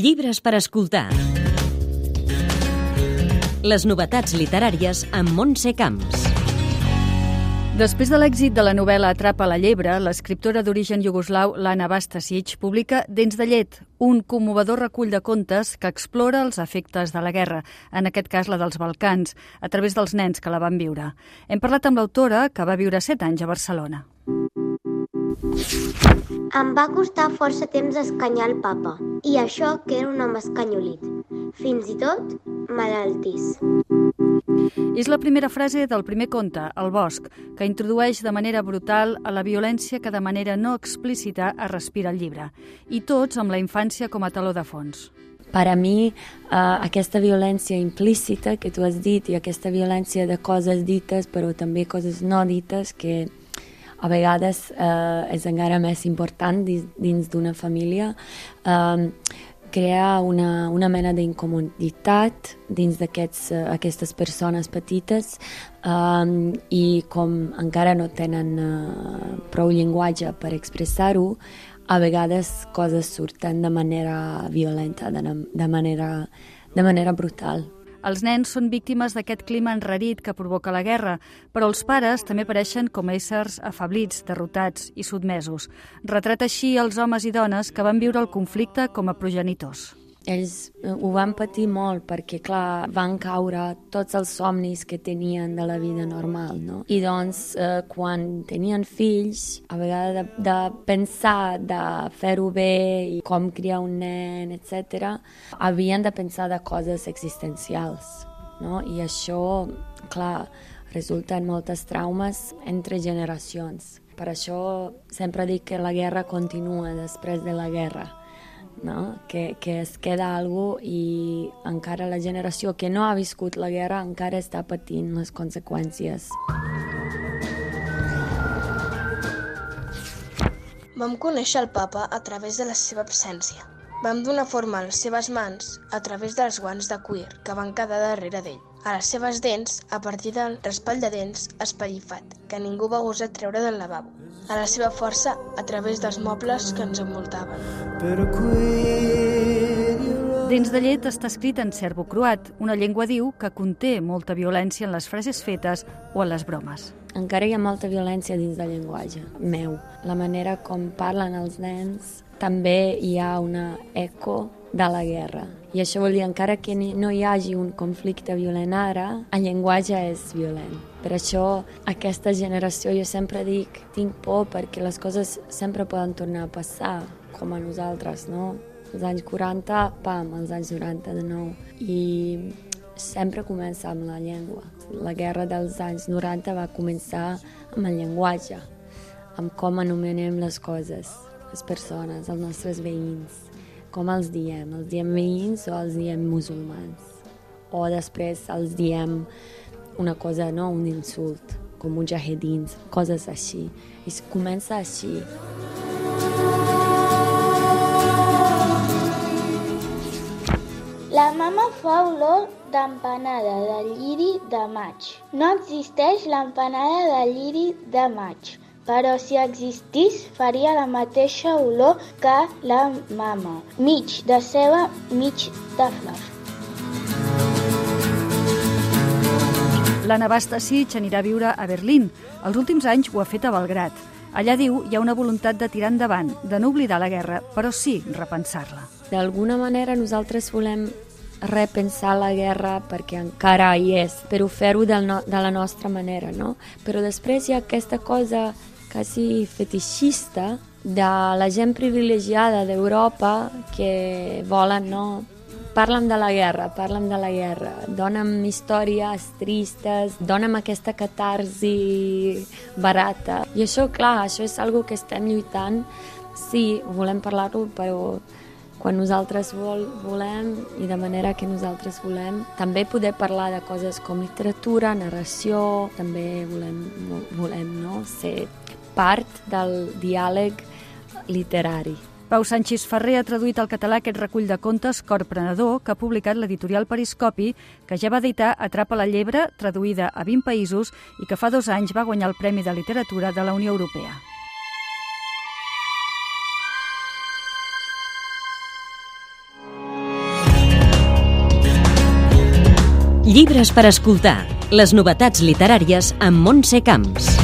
Llibres per escoltar. Les novetats literàries amb Montse Camps. Després de l'èxit de la novel·la Atrapa la llebre, l'escriptora d'origen iugoslau Lana Bastasic publica Dents de llet, un commovedor recull de contes que explora els efectes de la guerra, en aquest cas la dels Balcans, a través dels nens que la van viure. Hem parlat amb l'autora, que va viure set anys a Barcelona. Em va costar força temps escanyar el papa, i això que era un home escanyolit, fins i tot malaltís. És la primera frase del primer conte, El bosc, que introdueix de manera brutal a la violència que de manera no explícita es respira al llibre, i tots amb la infància com a taló de fons. Per a mi, eh, aquesta violència implícita que tu has dit i aquesta violència de coses dites però també coses no dites que a vegades eh, és encara més important dins, d'una família, eh, crear una, una mena d'incomoditat dins d'aquestes uh, persones petites um, i com encara no tenen uh, prou llenguatge per expressar-ho, a vegades coses surten de manera violenta, de, de, manera, de manera brutal. Els nens són víctimes d'aquest clima enrarit que provoca la guerra, però els pares també apareixen com éssers afablits, derrotats i sotmesos. Retrata així els homes i dones que van viure el conflicte com a progenitors. Ells eh, ho van patir molt perquè, clar, van caure tots els somnis que tenien de la vida normal, no? I doncs, eh, quan tenien fills, a vegades de, de pensar de fer-ho bé i com criar un nen, etc., havien de pensar de coses existencials, no? I això, clar, resulta en moltes traumes entre generacions. Per això sempre dic que la guerra continua després de la guerra no? que, que es queda algo i encara la generació que no ha viscut la guerra encara està patint les conseqüències. Vam conèixer el papa a través de la seva absència. Vam donar forma a les seves mans a través dels guants de cuir que van quedar darrere d'ell a les seves dents a partir del raspall de dents espallifat que ningú va gosar treure del lavabo, a la seva força a través dels mobles que ens envoltaven. Dins de llet està escrit en serbo-croat, una llengua diu que conté molta violència en les frases fetes o en les bromes. Encara hi ha molta violència dins del llenguatge meu. La manera com parlen els nens també hi ha una eco de la guerra. I això vol dir, encara que no hi hagi un conflicte violent ara, el llenguatge és violent. Per això, aquesta generació, jo sempre dic, tinc por perquè les coses sempre poden tornar a passar, com a nosaltres, no? Els anys 40, pam, els anys 90 de nou. I sempre comença amb la llengua. La guerra dels anys 90 va començar amb el llenguatge, amb com anomenem les coses, les persones, els nostres veïns com els diem? Els diem veïns o els diem musulmans? O després els diem una cosa, no? Un insult, com mujahedins, coses així. I comença així. La mama fa olor d'empanada de lliri de maig. No existeix l'empanada de lliri de maig però si existís faria la mateixa olor que la mama, mig de ceba, mig de flor. L'Anna Bastasic anirà a viure a Berlín. Els últims anys ho ha fet a Belgrat. Allà diu hi ha una voluntat de tirar endavant, de no oblidar la guerra, però sí repensar-la. D'alguna manera nosaltres volem repensar la guerra perquè encara hi és, però fer-ho de, no, de la nostra manera, no? Però després hi ha aquesta cosa quasi fetichista de la gent privilegiada d'Europa que volen, no? Parlen de la guerra, parlen de la guerra, dona'm històries tristes, dona'm aquesta catarsi barata. I això, clar, això és algo que estem lluitant. Sí, volem parlar-ho, però quan nosaltres vol, volem i de manera que nosaltres volem. També poder parlar de coses com literatura, narració, també volem, volem no? ser part del diàleg literari. Pau Sánchez Ferrer ha traduït al català aquest recull de contes Corprenedor que ha publicat l'editorial Periscopi, que ja va editar Atrapa la llebre, traduïda a 20 països i que fa dos anys va guanyar el Premi de Literatura de la Unió Europea. Llibres per escoltar. Les novetats literàries amb Montse Camps.